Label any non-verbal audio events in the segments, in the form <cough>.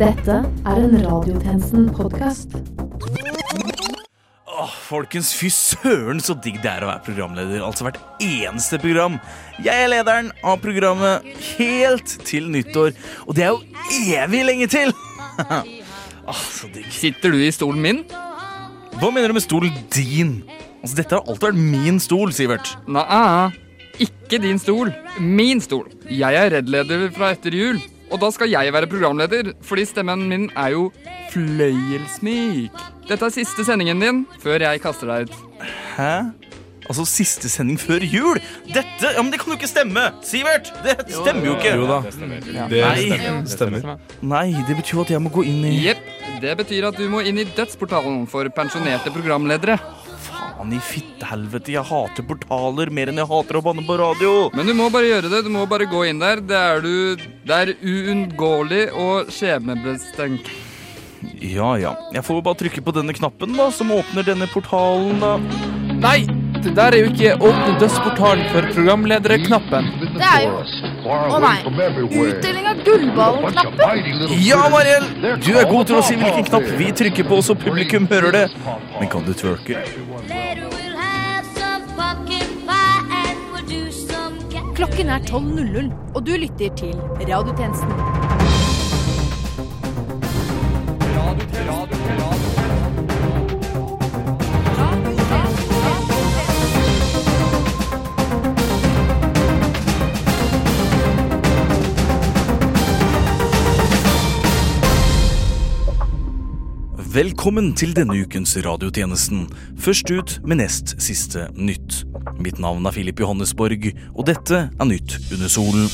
Dette er en Radiotjenesten-podkast. Åh, folkens, fy søren så digg det er å være programleder. Altså hvert eneste program. Jeg er lederen av programmet helt til nyttår. Og det er jo evig lenge til! <laughs> Åh, så digg. Sitter du i stolen min? Hva mener du med stolen din? Altså, Dette har alltid vært min stol, Sivert. Nei, ikke din stol. Min stol. Jeg er redd-leder fra etter jul. Og da skal jeg være programleder, fordi stemmen min er jo fløyelsmyk. Dette er siste sendingen din før jeg kaster deg ut. Hæ? Altså siste sending før jul? Dette Ja, men det kan jo ikke stemme! Sivert! Det stemmer jo ikke. Jo da. Det stemmer. stemmer. Nei, det betyr jo at jeg må gå inn i Jepp. Det betyr at du må inn i dødsportalen for pensjonerte programledere. Faen i fittehelvete, jeg hater portaler mer enn jeg hater å banne på radio. Men du må bare gjøre det. Du må bare gå inn der. Det er du Det er uunngåelig og skjebnebestemt. Ja ja, jeg får jo bare trykke på denne knappen da, som åpner denne portalen, da. Nei, det der er jo ikke åpne dødsportalen for programlederknappen. Det er jo Å nei. Utdeling av gullballen-knappen. Ja, Mariell! Du er god til å si hvilken knapp vi trykker på, så publikum hører det. Men kan du twerke? Klokken er 12.00, og du lytter til Radiotjenesten. Velkommen til denne ukens radiotjenesten. Først ut med nest siste nytt. Mitt navn er Filip Johannesborg, og dette er Nytt under solen.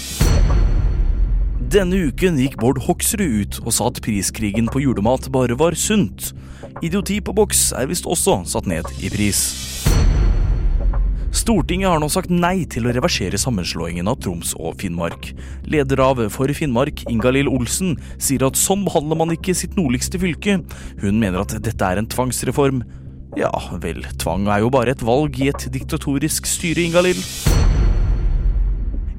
Denne uken gikk Bård Hoksrud ut og sa at priskrigen på julemat bare var sunt. Idioti på boks er visst også satt ned i pris. Stortinget har nå sagt nei til å reversere sammenslåingen av Troms og Finnmark. Leder av For Finnmark, Ingalill Olsen, sier at sånn behandler man ikke sitt nordligste fylke. Hun mener at dette er en tvangsreform. Ja vel, tvang er jo bare et valg i et diktatorisk styre, Ingalill.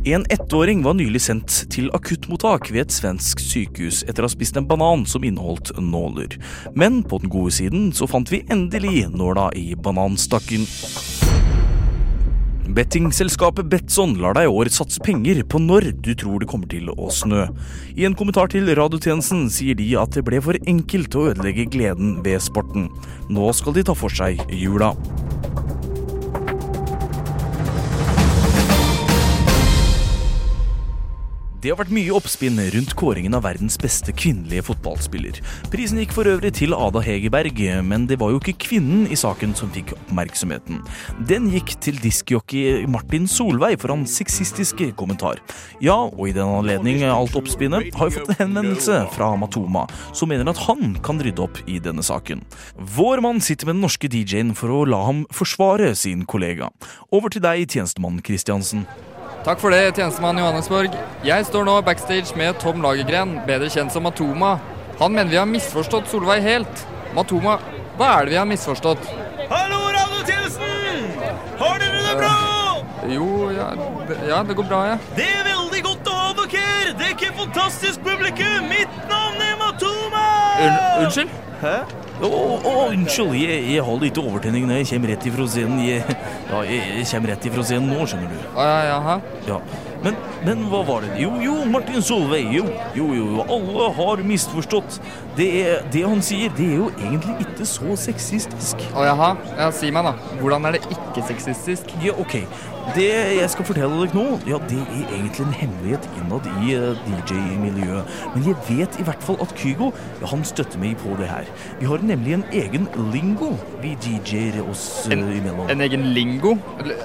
En ettåring var nylig sendt til akuttmottak ved et svensk sykehus etter å ha spist en banan som inneholdt nåler. Men på den gode siden så fant vi endelig nåla i bananstakken. Bettingselskapet Betson lar deg i år satse penger på når du tror det kommer til å snø. I en kommentar til radiotjenesten sier de at det ble for enkelt å ødelegge gleden ved sporten. Nå skal de ta for seg jula. Det har vært mye oppspinn rundt kåringen av verdens beste kvinnelige fotballspiller. Prisen gikk for øvrig til Ada Hegerberg, men det var jo ikke kvinnen i saken som fikk oppmerksomheten. Den gikk til diskjockey Martin Solveig for hans sexistiske kommentar. Ja, og i den anledning alt oppspinnet har vi fått en henvendelse fra Matoma, som mener at han kan rydde opp i denne saken. Vår mann sitter med den norske DJ-en for å la ham forsvare sin kollega. Over til deg, tjenestemann Christiansen. Takk for det, tjenestemann Johannesborg. Jeg står nå backstage med Tom Lagergren, bedre kjent som Matoma. Han mener vi har misforstått Solveig helt. Matoma, hva er det vi har misforstått? Hallo, radiotjenesten! Har dere det bra? Jo, ja, det, ja, det går bra, ja. Det er veldig godt å ha dere! Det er ikke fantastisk publikum! Mitt navn er Matoma! Un unnskyld? Hæ? Å, unnskyld, jeg, jeg har litt overtenning når jeg kommer rett ifra scenen. Jeg, ja, jeg, jeg kommer rett ifra scenen nå, skjønner du. Ja, ja. Ja. Men, men hva var det? Jo, jo, Martin Solveig. Jo, jo, jo. Alle har misforstått. Det, er, det han sier, det er jo egentlig ikke så sexistisk. Å, jaha. Ja, si meg, da. Hvordan er det ikke sexistisk? Ja, ok. Det jeg skal fortelle deg nå, ja, det er egentlig en hemmelighet innad i uh, DJ-miljøet. Men jeg vet i hvert fall at Kygo ja, han støtter meg på det her. Vi har nemlig en egen lingo vi DJ-er oss uh, En, imellom. en egen lingo?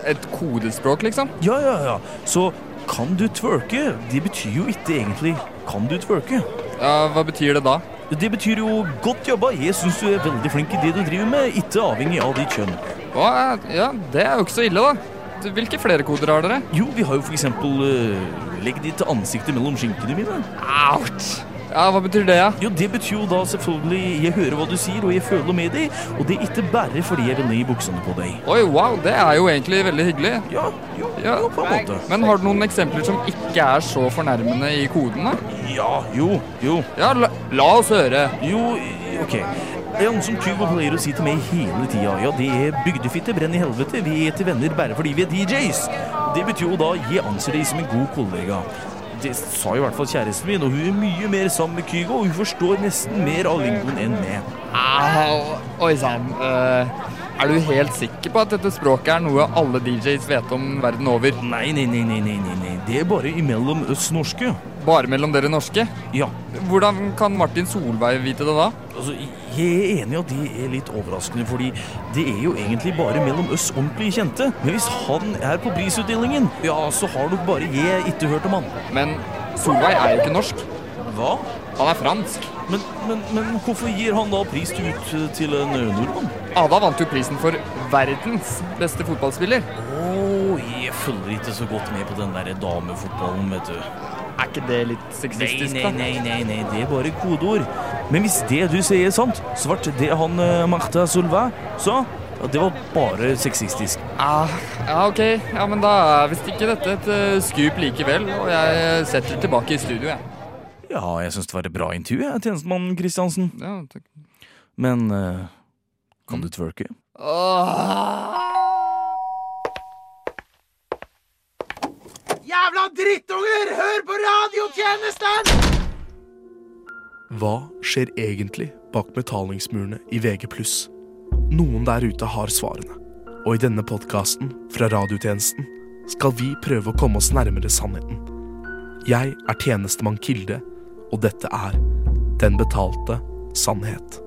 Et kodespråk, liksom? Ja, ja, ja. Så kan du twerke? Det betyr jo ikke egentlig kan du twerke. Ja, Hva betyr det da? Det betyr jo godt jobba. Jeg syns du er veldig flink i det du driver med, ikke avhengig av ditt kjønn. Hva? ja, det er jo ikke så ille, da. Hvilke flere koder har dere? Jo, vi har jo for eksempel uh, Legg ditt ansikte mellom skinkene mine. Ouch! Ja, Hva betyr det, ja? Jo, Det betyr jo da selvfølgelig jeg hører hva du sier, og jeg føler med deg. Og det er ikke bare fordi jeg vil ned i buksene på deg. Oi, wow, det er jo egentlig veldig hyggelig. Ja, jo, Ja. jo på en måte. Men har du noen eksempler som ikke er så fornærmende i koden, da? Ja, jo, jo. Ja, la, la oss høre. Jo, ok. En som Kygo pleier å si til meg hele tida, ja, det er bygdefitte, brenn i helvete, vi er til venner bare fordi vi er DJs. Det betyr jo da jeg anser deg som en god kollega. Det sa i hvert fall kjæresten min, og hun er mye mer sammen med Kygo, og hun forstår nesten mer av lingoen enn meg. Oi sann. eh, er du helt sikker på at dette språket er noe alle DJs vet om verden over? Nei, nei, nei, nei, nei, nei. det er bare imellom oss norske. Bare mellom dere norske? Ja, Hvordan kan Martin Solveig vite det da? altså, jeg er enig i at det er litt overraskende, fordi det er jo egentlig bare mellom oss ordentlig kjente. Men hvis han er på prisutdelingen, ja, så har nok bare jeg ikke hørt om han. Men Solveig er jo ikke norsk. Hva? Han er fransk. Men, men, men hvorfor gir han da pris ut til en eh, nordmann? Ada vant jo prisen for verdens beste fotballspiller. Å, jeg følger ikke så godt med på den der damefotballen, vet du. Er ikke det litt Nei, sexistisk, nei, da? nei, nei, nei, det er bare kodeord. Men hvis det du sier er sant, så ble det han Marta Solva sa, ja, det var bare sexistisk. Ah, ja, ok. Ja, men da er visst ikke dette et uh, skup likevel, og jeg setter det tilbake i studio, jeg. Ja, jeg syns det var et bra intervju, jeg, tjenestemann Kristiansen. Ja, takk. Men uh, kan du twerke? Jævla drittunger! Hør på radiotjenesten! Hva skjer egentlig bak betalingsmurene i VG+. Noen der ute har svarene. Og i denne podkasten fra radiotjenesten skal vi prøve å komme oss nærmere sannheten. Jeg er tjenestemann Kilde, og dette er Den betalte sannhet.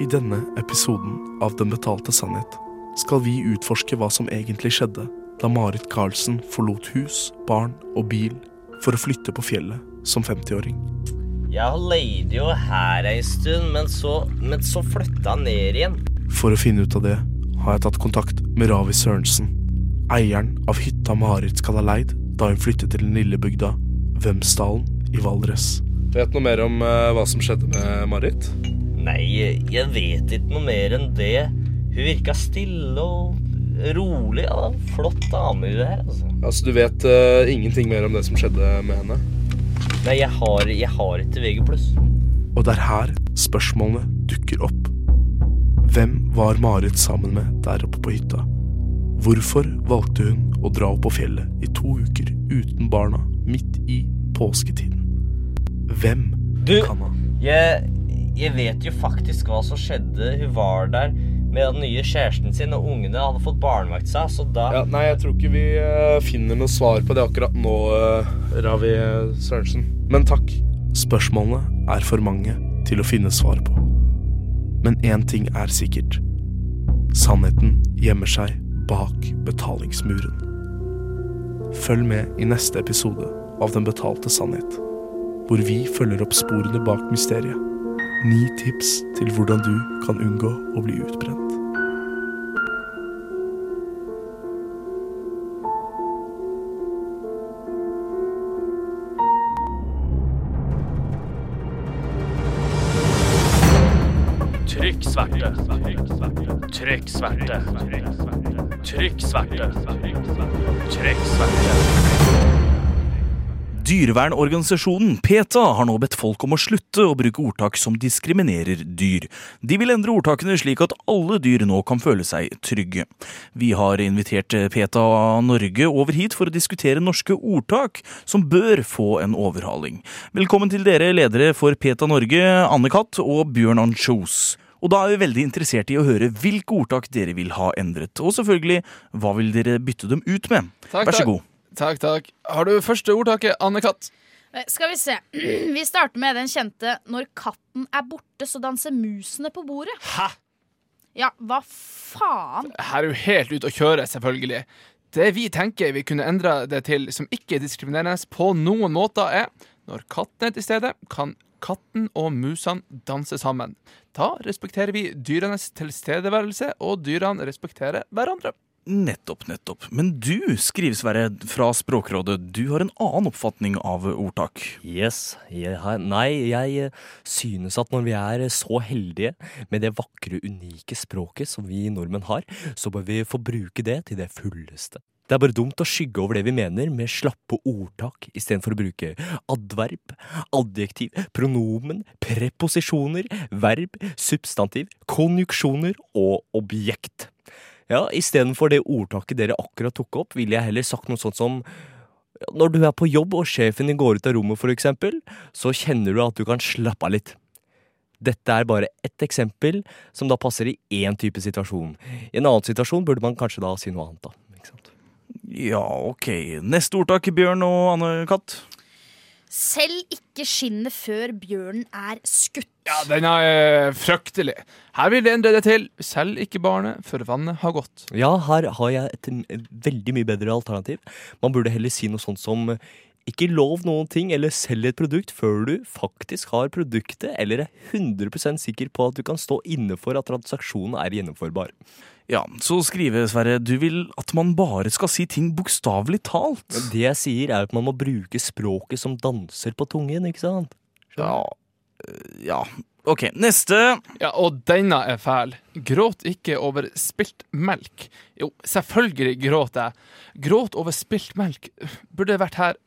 I denne episoden av Den betalte sannhet skal vi utforske hva som egentlig skjedde da Marit Karlsen forlot hus, barn og bil for å flytte på fjellet som 50-åring. Jeg leide jo her ei stund, men så, men så flytta jeg ned igjen. For å finne ut av det har jeg tatt kontakt med Ravi Sørensen, eieren av hytta Marit skal ha leid da hun flyttet til den lille bygda Vemsdalen i Valdres. Vet noe mer om uh, hva som skjedde med Marit? Nei, jeg vet ikke noe mer enn det. Hun virka stille og rolig. Ja, flott dame hun er, altså. Altså, Du vet eh, ingenting mer om det som skjedde med henne? Nei, jeg har, jeg har ikke VG+. Og det er her spørsmålene dukker opp. Hvem var Marit sammen med der oppe på hytta? Hvorfor valgte hun å dra opp på fjellet i to uker uten barna midt i påsketiden? Hvem Du, kan ha jeg, jeg vet jo faktisk hva som skjedde. Hun var der med den nye kjæresten sin, og ungene hadde fått barnevakt seg, så da ja, Nei, jeg tror ikke vi eh, finner noe svar på det akkurat nå, eh, Ravi Sørensen. Men takk. Spørsmålene er for mange til å finne svar på. Men én ting er sikkert. Sannheten gjemmer seg bak betalingsmuren. Følg med i neste episode av Den betalte sannhet, hvor vi følger opp sporene bak mysteriet. Ni tips til hvordan du kan unngå å bli utbrent. Trykk sverte. Trykk sverte. Trykk sverte. Trykk sverte. Dyrevernorganisasjonen PETA har nå bedt folk om å slutte å bruke ordtak som diskriminerer dyr. De vil endre ordtakene slik at alle dyr nå kan føle seg trygge. Vi har invitert PETA Norge over hit for å diskutere norske ordtak som bør få en overhaling. Velkommen til dere ledere for PETA Norge, Anne Katt og Bjørn Anchos. Og da er vi veldig interessert i å høre hvilke ordtak dere vil ha endret. Og selvfølgelig, hva vil dere bytte dem ut med? Takk, Vær så god. Takk, takk. Har du første ordtaket, Anne Katt? Eh, Skal vi se. <clears throat> Vi starter med den kjente 'Når katten er borte, så danser musene på bordet'. Hæ? Ja, hva faen? Her er jo helt ute å kjøre, selvfølgelig. Det vi tenker vi kunne endra det til som ikke er diskriminerende på noen måter, er når katten er til stede, kan katten og musene danse sammen. Da respekterer vi dyrenes tilstedeværelse, og dyrene respekterer hverandre. Nettopp, nettopp. Men du, skriver Sverre fra Språkrådet, du har en annen oppfatning av ordtak. Yes. Jeg har, nei, jeg eh, synes at når vi er så heldige med det vakre, unike språket som vi nordmenn har, så bør vi få bruke det til det fulleste. Det er bare dumt å skygge over det vi mener med slappe ordtak, istedenfor å bruke adverb, adjektiv, pronomen, preposisjoner, verb, substantiv, konjuksjoner og objekt. Ja, istedenfor det ordtaket dere akkurat tok opp, ville jeg heller sagt noe sånt som når du er på jobb og sjefen din går ut av rommet, for eksempel, så kjenner du at du kan slappe av litt. Dette er bare ett eksempel som da passer i én type situasjon. I en annen situasjon burde man kanskje da si noe annet, da. Ja, ok. Neste ordtak, Bjørn og Anne-Katt. Selv ikke skinnet før bjørnen er skutt. Ja, den er fryktelig. Her vil det endre det til selv ikke barnet før vannet har gått. Ja, her har jeg et veldig mye bedre alternativ. Man burde heller si noe sånt som ikke lov noen ting eller selg et produkt før du faktisk har produktet eller er 100% sikker på at du kan stå inne for at transaksjonen er gjennomførbar. Ja, så skriver Sverre, du vil at man bare skal si ting bokstavelig talt. Det jeg sier, er at man må bruke språket som danser på tungen, ikke sant? Ja, ja. Ok, neste. Ja, og denne er fæl. Gråt ikke over spilt melk. Jo, selvfølgelig gråt jeg. Gråt over spilt melk. Burde vært her.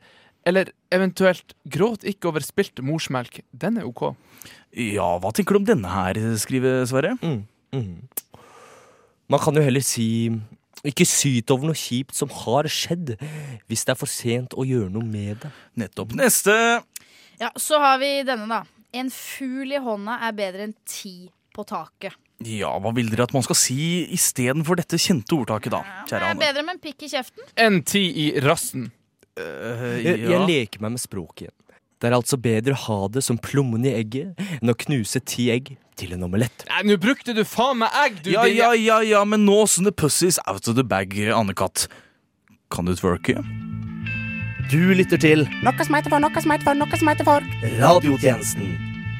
Eller eventuelt gråt ikke over spilt morsmelk. Den er ok. Ja, hva tenker du om denne her, skriver Sverre? Mm, mm. Man kan jo heller si ikke syt over noe kjipt som har skjedd, hvis det er for sent å gjøre noe med det. Nettopp. Neste. Ja, Så har vi denne, da. En fugl i hånda er bedre enn ti på taket. Ja, hva vil dere at man skal si istedenfor dette kjente ordtaket, da? Det Kjære er Anne. bedre med en pikk i kjeften. Enn ti i rassen. Jeg, jeg leker meg med språket igjen. Det er altså bedre å ha det som plommen i egget enn å knuse ti egg til en omelett. Nei, Nå brukte du faen meg egg, du! Ja, ja, ja, ja, men nå som the pussy's out of the bag, Anne-Katt. Kan du twerke? Du lytter til Noe som heter for, noe som heter for, noe som heter for. Radiotjenesten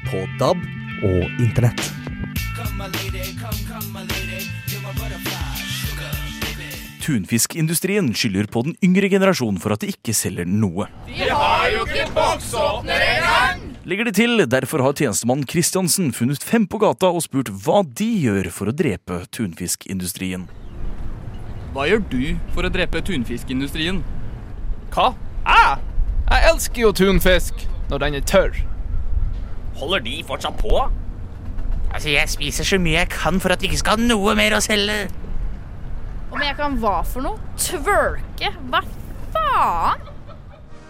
på DAB og Internett. Tunfiskindustrien skylder på den yngre generasjon for at de ikke selger noe. De har jo ikke boksåpner engang! Legger det til, derfor har tjenestemann Kristiansen funnet fem på gata og spurt hva de gjør for å drepe tunfiskindustrien. Hva gjør du for å drepe tunfiskindustrien? Hva? Jeg? Jeg elsker jo tunfisk når den er tørr. Holder de fortsatt på? Altså, jeg spiser så mye jeg kan for at vi ikke skal ha noe mer å selge. Om jeg kan hva for noe? Twerke? Hva faen?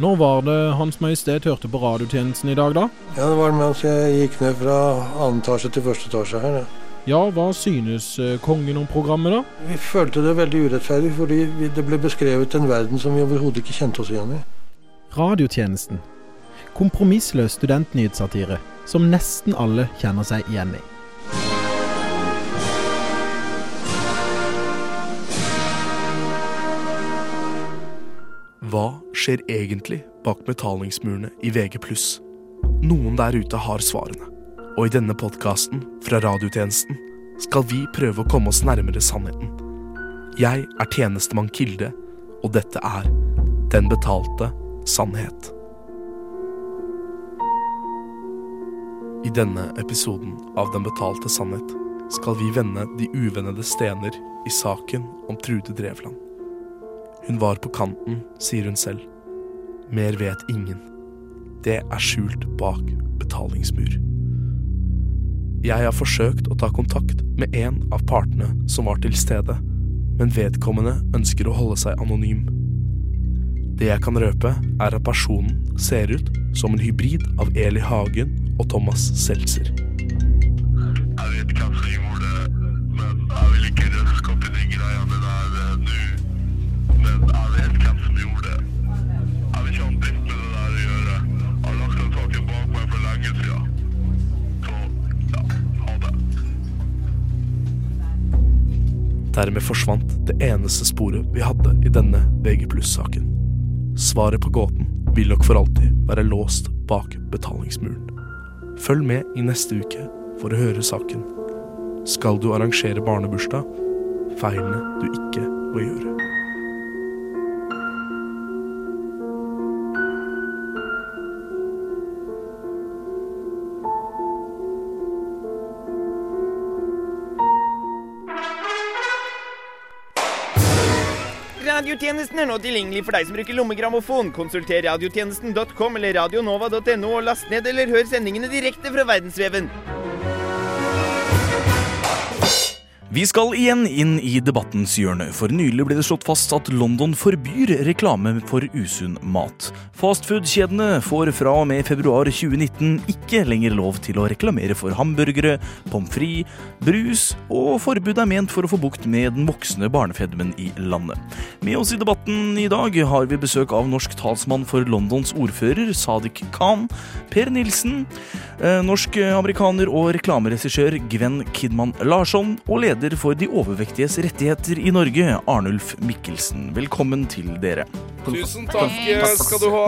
Når var det Hans Majestet hørte på radiotjenesten i dag, da? Ja, det var mens jeg gikk ned fra annen etasje til første etasje her. Ja. Ja, hva synes eh, kongen om programmet, da? Vi følte det veldig urettferdig, fordi det ble beskrevet en verden som vi overhodet ikke kjente oss igjen i. Radiotjenesten. Kompromissløs studentnyhetssatire som nesten alle kjenner seg igjen i. Hva skjer egentlig bak betalingsmurene i VG+. Noen der ute har svarene. Og i denne podkasten fra radiotjenesten skal vi prøve å komme oss nærmere sannheten. Jeg er tjenestemann Kilde, og dette er Den betalte sannhet. I denne episoden av Den betalte sannhet skal vi vende de uvennede stener i saken om Trude Drevland. Hun var på kanten, sier hun selv. Mer vet ingen. Det er skjult bak betalingsmur. Jeg har forsøkt å ta kontakt med en av partene som var til stede, men vedkommende ønsker å holde seg anonym. Det jeg kan røpe, er at personen ser ut som en hybrid av Eli Hagen og Thomas Seltzer. Jeg vet hvem som gjorde Dermed forsvant det eneste sporet vi hadde i denne VG saken Svaret på gåten vil nok for alltid være låst bak betalingsmuren. Følg med i neste uke for å høre saken. Skal du arrangere barnebursdag? Feilene du ikke må gjøre. Radiotjenesten er nå tilgjengelig for deg som bruker lommegrammofon. Konsulter radiotjenesten.com eller radionova.no og last ned eller hør sendingene direkte fra verdensveven. Vi skal igjen inn i debattens hjørne, for nylig ble det slått fast at London forbyr reklame for usunn mat. Fastfood-kjedene får fra og med februar 2019 ikke lenger lov til å reklamere for hamburgere, pommes frites, brus, og forbudet er ment for å få bukt med den voksende barnefedmen i landet. Med oss i debatten i dag har vi besøk av norsk talsmann for Londons ordfører, Sadiq Khan, Per Nilsen, eh, norsk amerikaner og reklameregissør Gwen Kidman Larsson, og leder for de overvektiges rettigheter i Norge, Arnulf Mikkelsen. Velkommen til dere. Tusen takk skal du ha.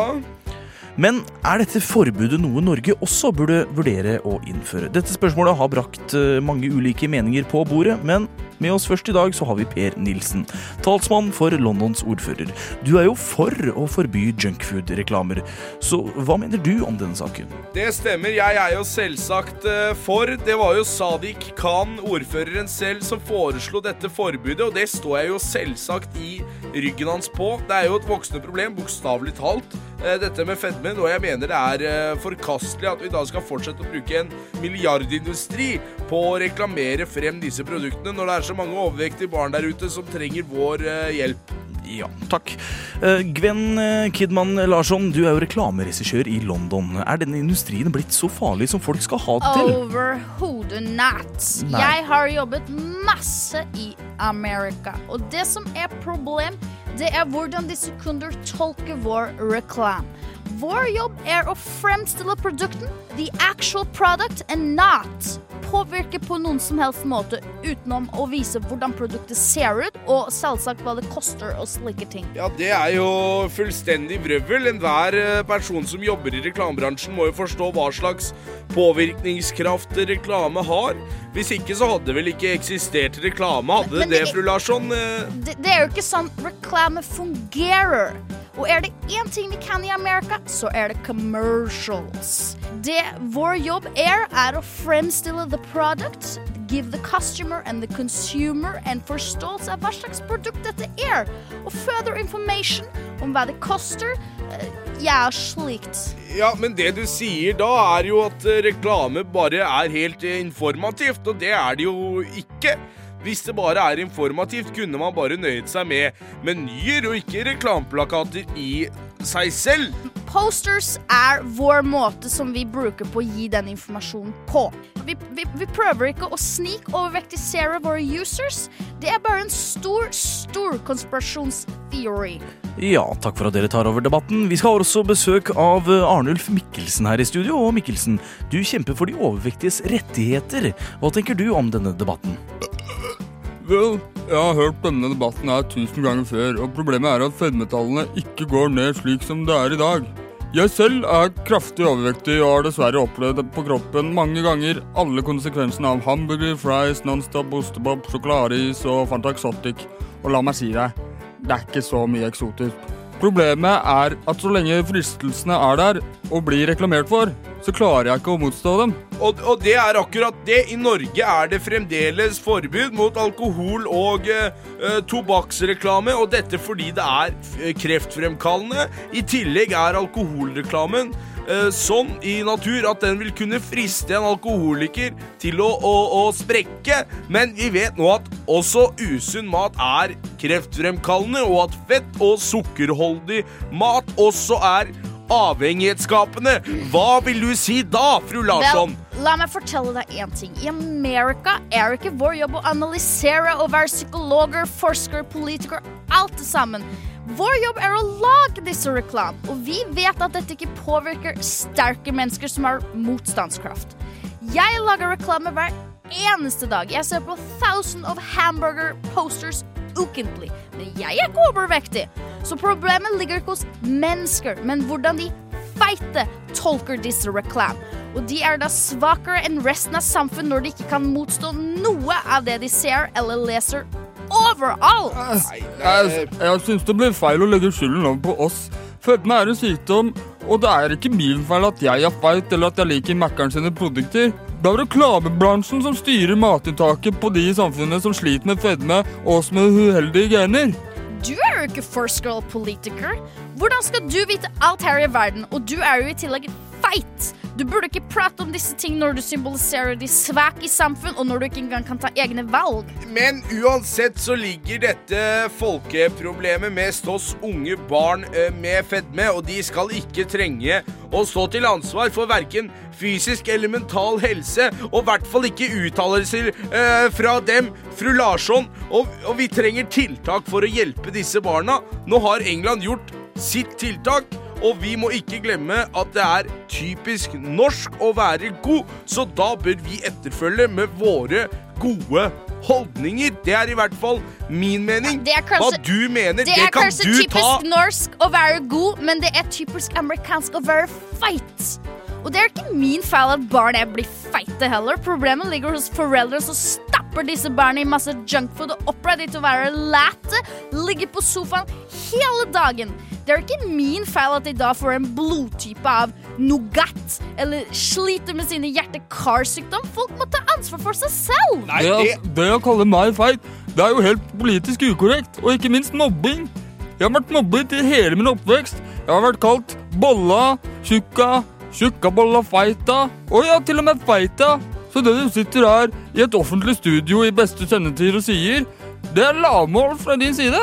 Men er dette forbudet noe Norge også burde vurdere å innføre? Dette spørsmålet har brakt eh, mange ulike meninger på bordet, men med oss først i dag så har vi Per Nilsen, talsmann for Londons ordfører. Du er jo for å forby junkfood-reklamer, så hva mener du om denne saken? Det stemmer, jeg er jo selvsagt eh, for. Det var jo Sadiq Khan, ordføreren selv, som foreslo dette forbudet, og det står jeg jo selvsagt i ryggen hans på. Det er jo et voksende problem, bokstavelig talt, eh, dette med fedmen, og jeg mener det er eh, forkastelig at vi da skal fortsette å bruke en milliardindustri på å reklamere frem disse produktene, når det er så mange overvektige barn der ute som trenger vår eh, hjelp. Ja, takk. Eh, Gwen eh, Kidman Larsson, du er jo reklameregissør i London. Er denne industrien blitt så farlig som folk skal ha det til? Overhodet not. Nei. Jeg har jobbet masse i Amerika, og det som er problem, det er hvordan disse kunder tolker vår reklame. Vår jobb er å fremstille produkten, the actual product, and not påvirke på noen som helst måte utenom å vise hvordan produktet ser ut, og selvsagt hva det koster og slike ting. Ja, det er jo fullstendig vrøvl. Enhver eh, person som jobber i reklamebransjen må jo forstå hva slags påvirkningskraft reklame har. Hvis ikke så hadde det vel ikke eksistert reklame, hadde det Men det, det- fru Larsson? Eh, Det, det er jo ikke sånn reklame fungerer. Og er det én ting vi kan i Amerika, så er det commercials. Det vår jobb er, er å fremstille the product, give the customer and the consumer en forståelse av hva slags produkt dette er, og further information om hva det koster. eh, Ja, slikt. Ja, men det du sier da, er jo at eh, reklame bare er helt eh, informativt, og det er det jo ikke. Hvis det bare er informativt, kunne man bare nøyet seg med menyer og ikke reklameplakater i seg selv. Posters er vår måte som vi bruker på å gi den informasjonen på. Vi, vi, vi prøver ikke å snik-overvektisere våre users. Det er bare en stor, stor konspirasjonsteori. Ja, takk for at dere tar over debatten. Vi skal ha også besøk av eh, Arnulf Mikkelsen her i studio. Og Mikkelsen, du kjemper for de overvektiges rettigheter. Hva tenker du om denne debatten? Vel, jeg har hørt denne debatten her tusen ganger før, og problemet er at fedmetallene ikke går ned slik som det er i dag. Jeg selv er kraftig overvektig og har dessverre opplevd på kroppen mange ganger alle konsekvensene av hamburger, fries, Nonstop, ostepop, sjokoladeis og Fanta Exotic. Og la meg si deg, det er ikke så mye eksotisk. Problemet er at så lenge fristelsene er der og blir reklamert for, så klarer jeg ikke å motstå dem. Og, og det er akkurat det. I Norge er det fremdeles forbud mot alkohol og eh, eh, tobakksreklame, og dette fordi det er eh, kreftfremkallende. I tillegg er alkoholreklamen eh, sånn i natur at den vil kunne friste en alkoholiker til å, å, å sprekke. Men vi vet nå at også usunn mat er kreftfremkallende, og at fett og sukkerholdig mat også er avhengighetsskapende. Hva vil du si da, fru Larsson? La meg fortelle deg én ting. I Amerika er ikke vår jobb å analysere og være psykologer, forsker, politiker, alt det sammen. Vår jobb er å lage disse reklamene, og vi vet at dette ikke påvirker sterke mennesker som har motstandskraft. Jeg lager reklame hver eneste dag. Jeg ser på thousand of hamburger posters ukentlig. Men jeg er ikke overvektig. Så problemet ligger ikke hos mennesker, men hvordan de feite tolker disse reklamene. Og de er da svakere enn resten av samfunnet når de ikke kan motstå noe av det de ser eller leser overalt. Jeg, jeg syns det blir feil å legge skylden over på oss. Fedme er en sykdom, og det er ikke min feil at jeg er feit eller at jeg liker Mækkern sine produkter. Det er reklamebransjen som styrer matinntaket på de i samfunnet som sliter med fedme og oss med uheldige gener. Du er jo ikke first girl-politiker. Hvordan skal du vite alt her i verden, og du er jo i tillegg feit? Du burde ikke prate om disse ting når du symboliserer de svake i samfunn, og når du ikke engang kan ta egne valg. Men uansett så ligger dette folkeproblemet mest hos unge barn eh, med fedme, og de skal ikke trenge å stå til ansvar for verken fysisk eller mental helse, og i hvert fall ikke uttalelser eh, fra dem, fru Larsson. Og, og vi trenger tiltak for å hjelpe disse barna. Nå har England gjort sitt tiltak. Og vi må ikke glemme at det er typisk norsk å være god, så da bør vi etterfølge med våre gode holdninger. Det er i hvert fall min mening. Det kanskje- Hva du mener, Det det, er ta kanskje er typisk norsk å være god, men det er typisk amerikansk å være feit. Og det er ikke min feil at barn er blir feite heller. Problemet ligger hos foreldre som stapper disse barna i masse junkfood og oppdrar de til å være late, ligge på sofaen hele dagen. Det er ikke min feil at de da får en blodtype av Nougat eller sliter med sine hjerte-karsykdom. Folk må ta ansvar for seg selv. det, det å kalle meg feit, det er jo helt politisk ukorrekt. Og ikke minst mobbing. Jeg har vært mobbet i hele min oppvekst. Jeg har vært kalt bolla, tjukka, tjukkabolla feita, og ja, til og med feita. Så det du sitter her i et offentlig studio i beste sendetid og sier, det er lavmål fra din side.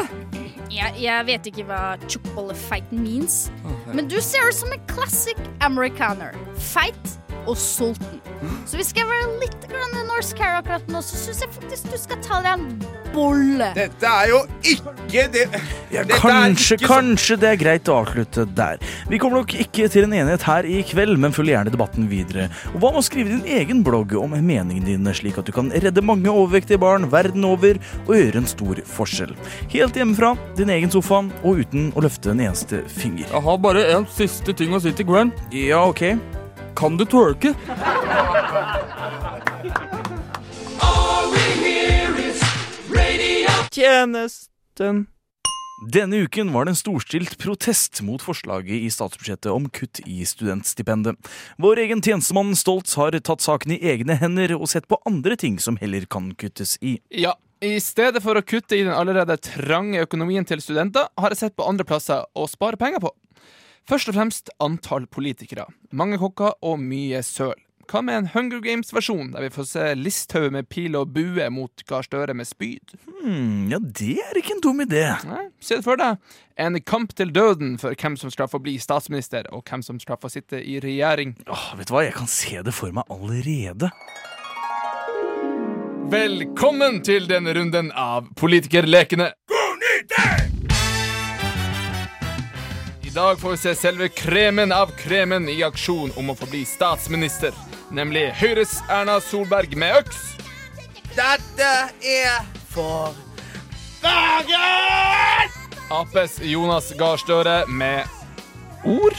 Jeg, jeg vet ikke hva tjukkbollefeit means, men du ser ut som en classic amerikaner. Feit og sulten. Så vi skal være litt grann norsk her akkurat nå, så syns jeg faktisk du skal ta deg en bolle. Dette er jo ikke det Ja, kanskje, ikke kanskje det er greit å avslutte der. Vi kommer nok ikke til en enighet her i kveld, men følg gjerne debatten videre. Og hva med å skrive din egen blogg om meningene dine, slik at du kan redde mange overvektige barn verden over og gjøre en stor forskjell? Helt hjemmefra, din egen sofa, og uten å løfte en eneste finger. Jeg har bare en siste ting å si til Gwen. Ja, ok. Kan du twerke? Tjenesten. Denne uken var det en storstilt protest mot forslaget i statsbudsjettet om kutt i studentstipendet. Vår egen tjenestemann Stoltz har tatt saken i egne hender og sett på andre ting som heller kan kuttes i. Ja, i stedet for å kutte i den allerede trange økonomien til studenter, har jeg sett på andre plasser å spare penger på. Først og fremst antall politikere. Mange kokker og mye søl. Hva med en Hunger Games-versjon, der vi får se Listhaug med pil og bue mot Gahr Støre med spyd? Hmm, ja, det er ikke en dum idé. Nei, Se det for deg. En kamp til døden for hvem som skal få bli statsminister, og hvem som skal få sitte i regjering. Åh, vet du hva, jeg kan se det for meg allerede. Velkommen til denne runden av Politikerlekene. Dag får vi se selve kremen av kremen i aksjon om å få bli statsminister. Nemlig Høyres Erna Solberg med øks. Dette er for Bergen! Aps Jonas Gahr Støre med ord.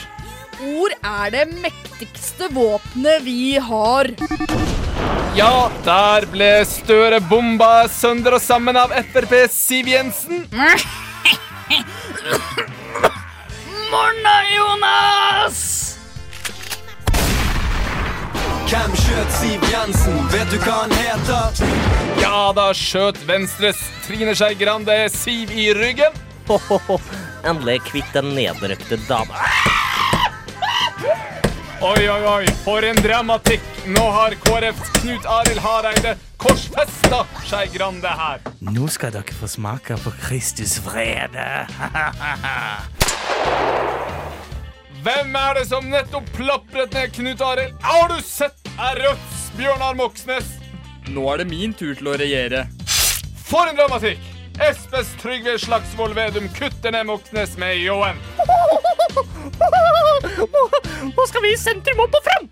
Ord er det mektigste våpenet vi har. Ja, der ble Støre bomba sønder og sammen av Frp Siv Jensen. <laughs> Morna, Jonas! Hvem skjøt Siv Jensen? Vet du hva han heter? Ja, da skjøt Venstres Trine Skei Grande Siv i ryggen. Endelig kvitt den nedrøkte dama. Oi, oi, oi, for en dramatikk. Nå har KrFs Knut Arild Hareide korsfesta Skei Grande her. Nå skal dere få smake på Kristus vrede. <laughs> Hvem er det som nettopp plapret ned Knut Arild? Har du sett er Rødts Bjørnar Moxnes? Nå er det min tur til å regjere. For en dramatikk! Espes Trygve Slagsvold Vedum kutter ned Moxnes med ljåen. Nå skal vi i sentrum opp og fram!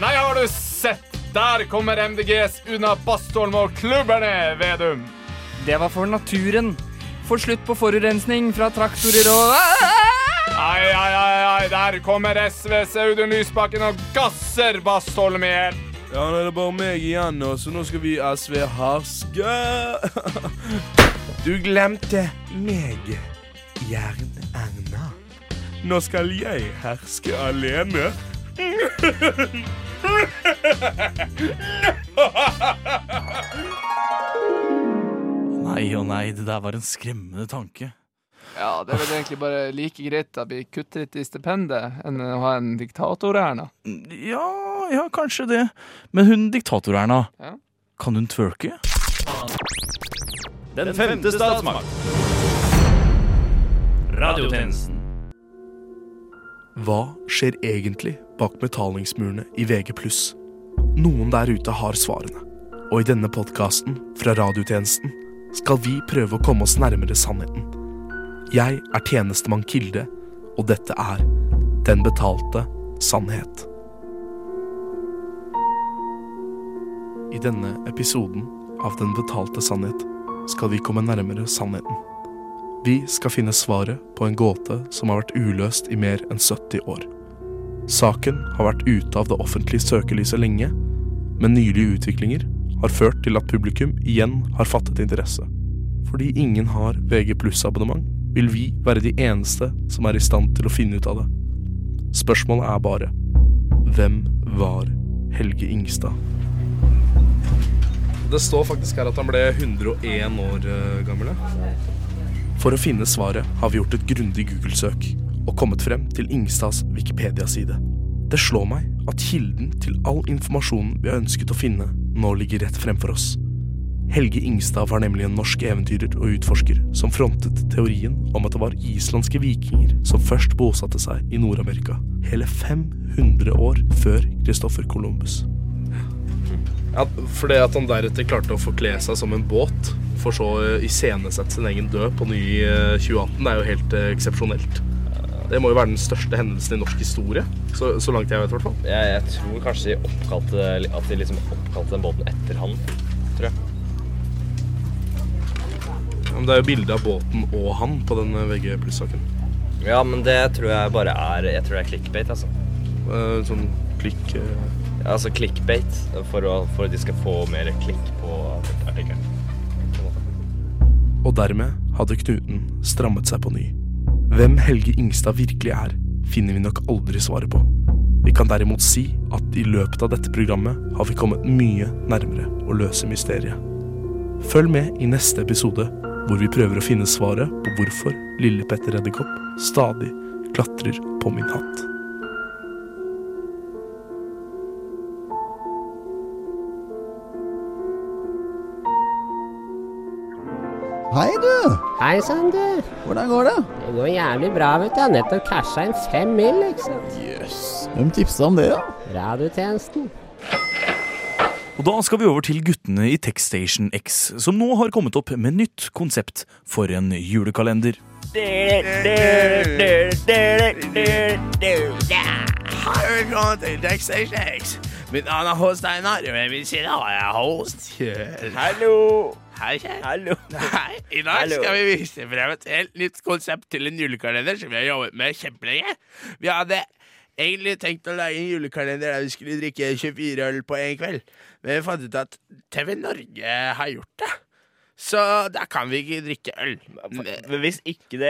Nei, har du sett? Der kommer MDGs unna Bastholm og klubber ned Vedum. Det var for naturen. Få slutt på forurensning fra traktorer og Ai, ai, ai, ai, der kommer SVs Audun Lysbakken og gasser Bastholm i hjel. Ja, nå er det bare meg igjen nå, så nå skal vi SV harske. Du glemte meg, Jern-Erna. Nå skal jeg herske alene. Nei og nei, det der var en skremmende tanke. Ja, det er vel egentlig bare like greit at vi kutter litt i stipendet enn å ha en diktator-Erna. Ja, ja, kanskje det. Men hun diktator-Erna, Ja. kan hun twerke? Den femte statsmakt. Radiotjenesten. Hva skjer egentlig bak betalingsmurene i VG+. Noen der ute har svarene. Og i denne podkasten fra radiotjenesten skal vi prøve å komme oss nærmere sannheten. Jeg er tjenestemann Kilde, og dette er Den betalte sannhet. I denne episoden av Den betalte sannhet skal vi komme nærmere sannheten. Vi skal finne svaret på en gåte som har vært uløst i mer enn 70 år. Saken har vært ute av det offentlige søkelyset lenge, men nylige utviklinger har ført til at publikum igjen har fattet interesse. Fordi ingen har VG pluss-abonnement, vil vi være de eneste som er i stand til å finne ut av det. Spørsmålet er bare hvem var Helge Ingstad? Det står faktisk her at han ble 101 år eh, gammel. For å finne svaret har vi gjort et grundig Google-søk og kommet frem til Ingstads Wikipedia-side. Det slår meg at kilden til all informasjonen vi har ønsket å finne, nå ligger rett fremfor oss. Helge Ingstad var nemlig en norsk eventyrer og utforsker som frontet teorien om at det var islandske vikinger som først bosatte seg i Nord-Amerika, hele 500 år før Christoffer Columbus. Ja, fordi at han deretter klarte å forkle seg som en båt, for så å iscenesette sin egen død på ny i eh, 2018, det er jo helt eh, eksepsjonelt. Det må jo være den største hendelsen i norsk historie, så, så langt jeg vet i hvert fall. Jeg, jeg tror kanskje de oppkalte, at de liksom oppkalte den båten etter han, men det er jo bilde av båten og han på den eh, VG pluss-saken. Ja, men det tror jeg bare er Jeg tror det er clickbait, altså. Eh, sånn klikk eh, Ja, altså clickbait, for, å, for at de skal få mer klikk på artikkelen. Og dermed hadde knuten strammet seg på ny. Hvem Helge Ingstad virkelig er, finner vi nok aldri svaret på. Vi kan derimot si at i løpet av dette programmet har vi kommet mye nærmere å løse mysteriet. Følg med i neste episode, hvor vi prøver å finne svaret på hvorfor lille Petter Edderkopp stadig klatrer på min hatt. Hei, du. Hei sann, du. Hvordan går det? Det går jævlig bra, vet du. Jeg har nettopp casha inn fem mil, ikke sant. Jøss. Hvem tipsa om det, da? Radiotjenesten. Og da skal vi over til guttene i Techstation X, som nå har kommet opp med nytt konsept for en julekalender. Velkommen til Techstation X. Mitt navn er Håst Steinar, og ved min side har jeg Host Kjell. Hallo. Hei, Kjell. Hallo. Hei. I dag Hallo. skal vi vise frem et helt nytt konsept til en julekalender som vi har jobbet med kjempelenge. Vi hadde egentlig tenkt å lage en julekalender der vi skulle drikke 24 øl på en kveld, men vi fant ut at TV Norge har gjort det. Så da kan vi ikke drikke øl. Men hvis ikke det,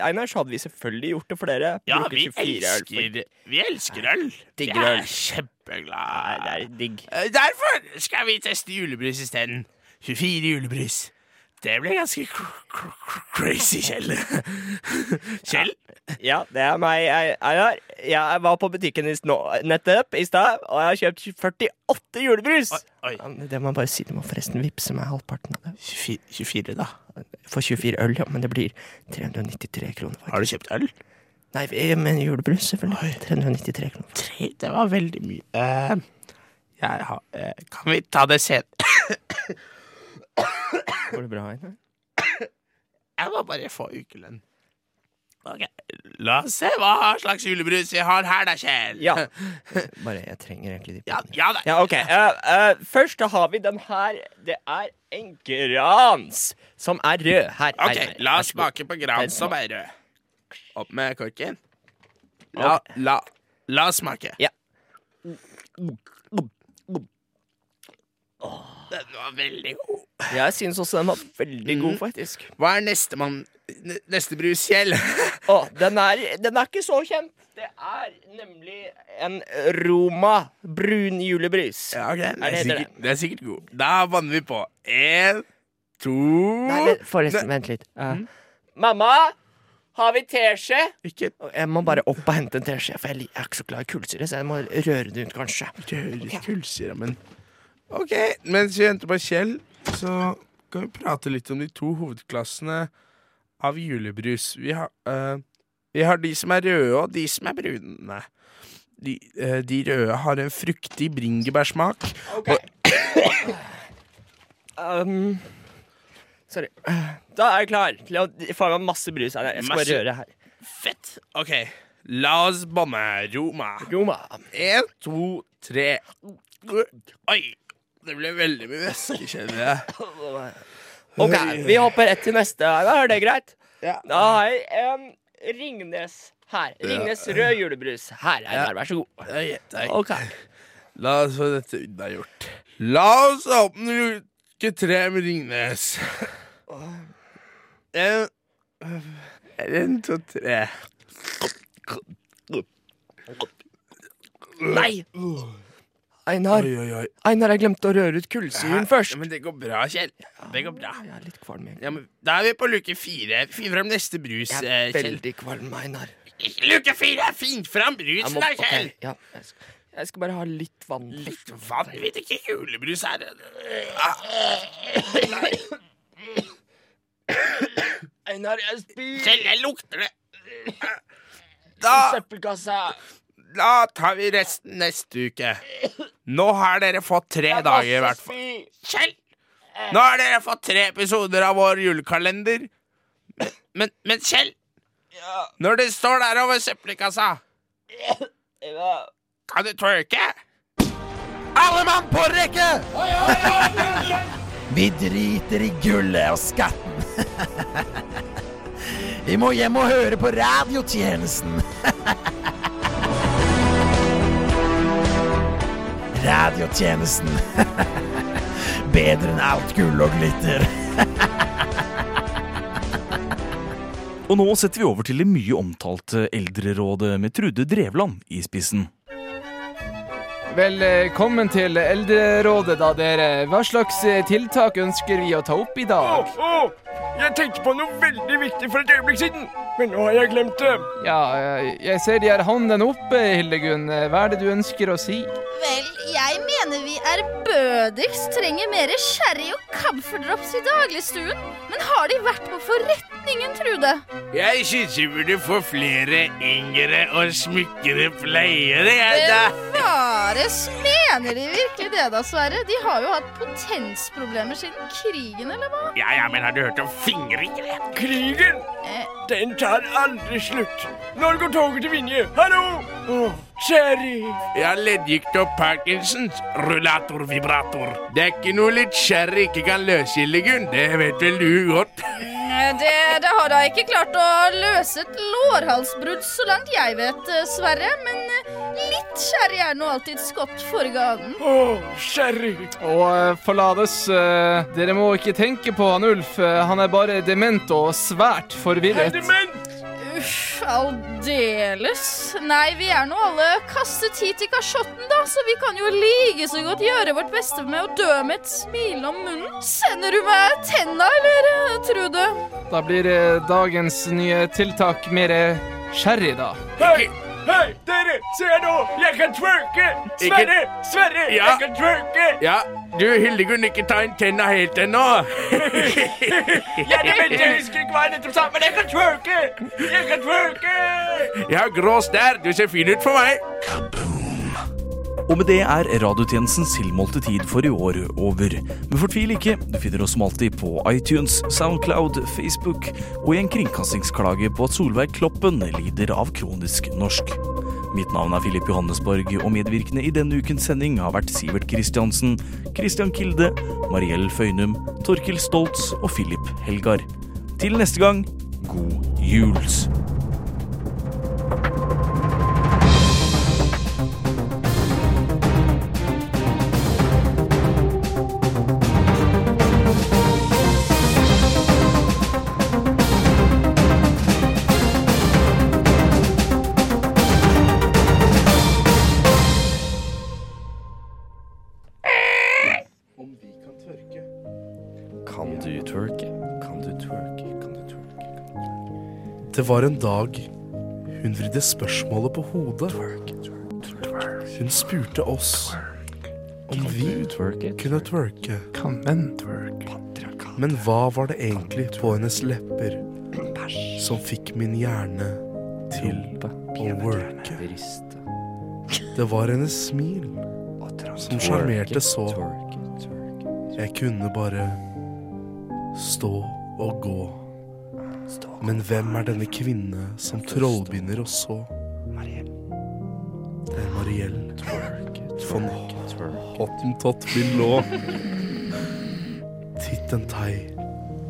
Einar, så hadde vi selvfølgelig gjort det for dere. Ja, vi 24 øl elsker, vi elsker øl. Digger Jeg øl. er kjempeglad. Det er digg. Eh, Derfor skal vi teste julebrus isteden. 24 julebrus. Det ble ganske cr cr cr crazy, Kjell. <laughs> Kjell? Ja, det er meg, Einar. Jeg var på butikken nettopp i stad, og jeg har kjøpt 48 julebrus. Ja, Det må jeg bare si. Du må forresten vippse meg halvparten av det. 24, da? For 24 øl, ja. Men det blir 393 kroner. Faktisk. Har du kjøpt øl? Nei, men julebrus, selvfølgelig. 393 kroner. Tre, det var veldig mye. Uh, har, uh, kan vi ta det senere? Går det bra, her? Jeg må bare få ukelønn. Ok, La oss se hva slags julebrus vi har her, da, Kjell. Ja. <laughs> Bare, jeg trenger egentlig de Ja, ja da. Ja, ok. Eh, eh, først da har vi den her. Det er en Grans som er rød. Her. Ok, her, her. la Vær oss så god. smake på gran som er rød. Opp med korken. La, la, la oss smake. Ja. Den var veldig god. Jeg syns også den var veldig god, faktisk. Hva er nestemann Neste brus, Kjell? Å, den er, den er ikke så kjent. Det er nemlig en Roma brun julebrus. Ja, ok. Det Er er, det sikkert, det er sikkert god. Da banner vi på. Én, to Nei, vent, forresten, vent litt. Eh, Mamma, har vi teskje? Ikke Jeg må bare opp og hente en teskje, for jeg li- jeg er ikke så glad i kullsyre. Så jeg må røre det ut, kanskje. Røre kullsyre, men OK, mens vi venter på Kjell, så kan vi prate litt om de to hovedklassene av julebrus. Vi har, uh, vi har de som er røde, og de som er brune. De, uh, de røde har en fruktig bringebærsmak. Ok. Um, sorry. Da er jeg klar til å få meg masse brus her. Jeg skal bare Masse- røre her. Fett. OK, la oss banne Roma. Roma. Én, to, tre. Oi! Det ble veldig mye væske, kjenner jeg. <laughs> Ok, vi hopper rett til neste. Er det greit? Ja. Da har jeg en Ringnes her. Ringnes rød julebrus. Her, Einar. Vær så god. Ja, takk. Ok. La oss få dette unnagjort. La oss åpne luke tre med Ringnes. En, en to, tre. Nei! Einar, Oi, oi, oi. Einar, jeg glemte å røre ut kullsyren først. Ja, men det går bra, Kjell. Det går bra. Jeg er litt kvalm. egentlig. Ja, men da er vi på luke fire. Finn fram neste brus, Kjell. Jeg eh, er veldig kvalm, Einar. Luke fire! Finn fram brusen da, Kjell! Okay. ja, jeg, skal, jeg skal bare ha litt vann. Litt vann? Vet ikke julebrus her. Einar, jeg spyr! Kjell, jeg lukter det. Da, søppelkassa! Da tar vi resten neste uke. Nå har dere fått tre dager, i hvert fall. Kjell! Nå har dere fått tre episoder av vår julekalender. Men, men, men Kjell, når du står der over søppelkassa, kan du twerke? Alle mann på rekke! Vi driter i gullet og skatten. Vi må hjem og høre på radiotjenesten. <laughs> Radiotjenesten. <laughs> Bedre enn alt gull og glitter. <laughs> Og nå setter vi over til det mye omtalte Eldrerådet med Trude Drevland i spissen. Velkommen til Eldrerådet, da, dere. Hva slags eh, tiltak ønsker vi å ta opp i dag? Jeg tenkte på noe veldig viktig for et øyeblikk siden, men nå har jeg glemt det. Ja, eh, jeg ser de har hånden oppe, Hildegunn. Eh, Hva er det du ønsker å si? Vel, jeg mener vi bødigs trenger mer sherry og camphordrops i dagligstuen. Men har de vært på forretningen, Trude? Jeg syns vi burde få flere yngre og smukkere pleiere. Jeg, da. Bevares, mener de virkelig det da, Sverre? De har jo hatt potensproblemer siden krigen, eller hva? Ja, ja, men har du hørt om fingringere? Krigen, den tar aldri slutt. Når går toget til Vinje? Hallo! Åh, Sherry. Jeg har leddgikt og Parkinsons. Rullator, vibrator. Det er ikke noe litt sherry ikke kan løse, Hildegunn. Det vet vel du godt. Det, det har da ikke klart å løse et lårhalsbrudd, så langt jeg vet, eh, Sverre. Men eh, litt sherry er nå alltid skott for ganen. Åh, Sherry. Og eh, forlades, dere må ikke tenke på han Ulf. Han er bare dement og svært forvirret. Uff, aldeles. Nei, vi er nå alle kastet hit i kasjotten, da, så vi kan jo like så godt gjøre vårt beste med å dø med et smil om munnen. Sender du meg tenna, eller, eh, Trude? Da blir eh, dagens nye tiltak mer eh, sherry, da. Hei, hei, dere, se her nå. Jeg kan twerke. Sverre, Sverre, Ja. jeg kan twerke. Ja, du Hildegunn, ikke ta inn tenna helt ennå. <laughs> Ja, det vet jeg husker ikke hva jeg nettopp sa, men jeg kan twerke. Jeg kan twerke. Jeg har grå stær. Du ser fin ut for meg. Og med det er radiotjenestens tilmålte tid for i år over. Men fortvil ikke, du finner oss som alltid på iTunes, Soundcloud, Facebook og i en kringkastingsklage på at Solveig Kloppen lider av kronisk norsk. Mitt navn er Filip Johannesborg, og medvirkende i denne ukens sending har vært Sivert Kristiansen, Christian Kilde, Mariell Føynum, Torkil Stoltz og Filip Helgar. Til neste gang, god juls! Det var en dag hun vridde spørsmålet på hodet. Hun spurte oss om vi kunne twerke. Men hva var det egentlig på hennes lepper som fikk min hjerne til å worke? Det var hennes smil som sjarmerte så. Jeg kunne bare stå og gå. Men hvem er denne kvinne som trollbinder oss så? Det er Mariell von Hottentott Billot. Tittentei.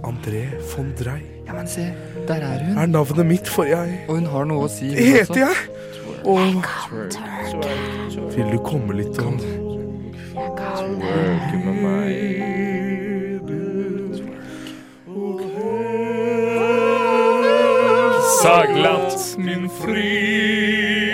André von Drei. Ja, men se, der er hun. Er navnet mitt, for jeg Og hun har noe å si. Det hun heter jeg! Og Vil du komme litt og Twerke Saglatt min fri.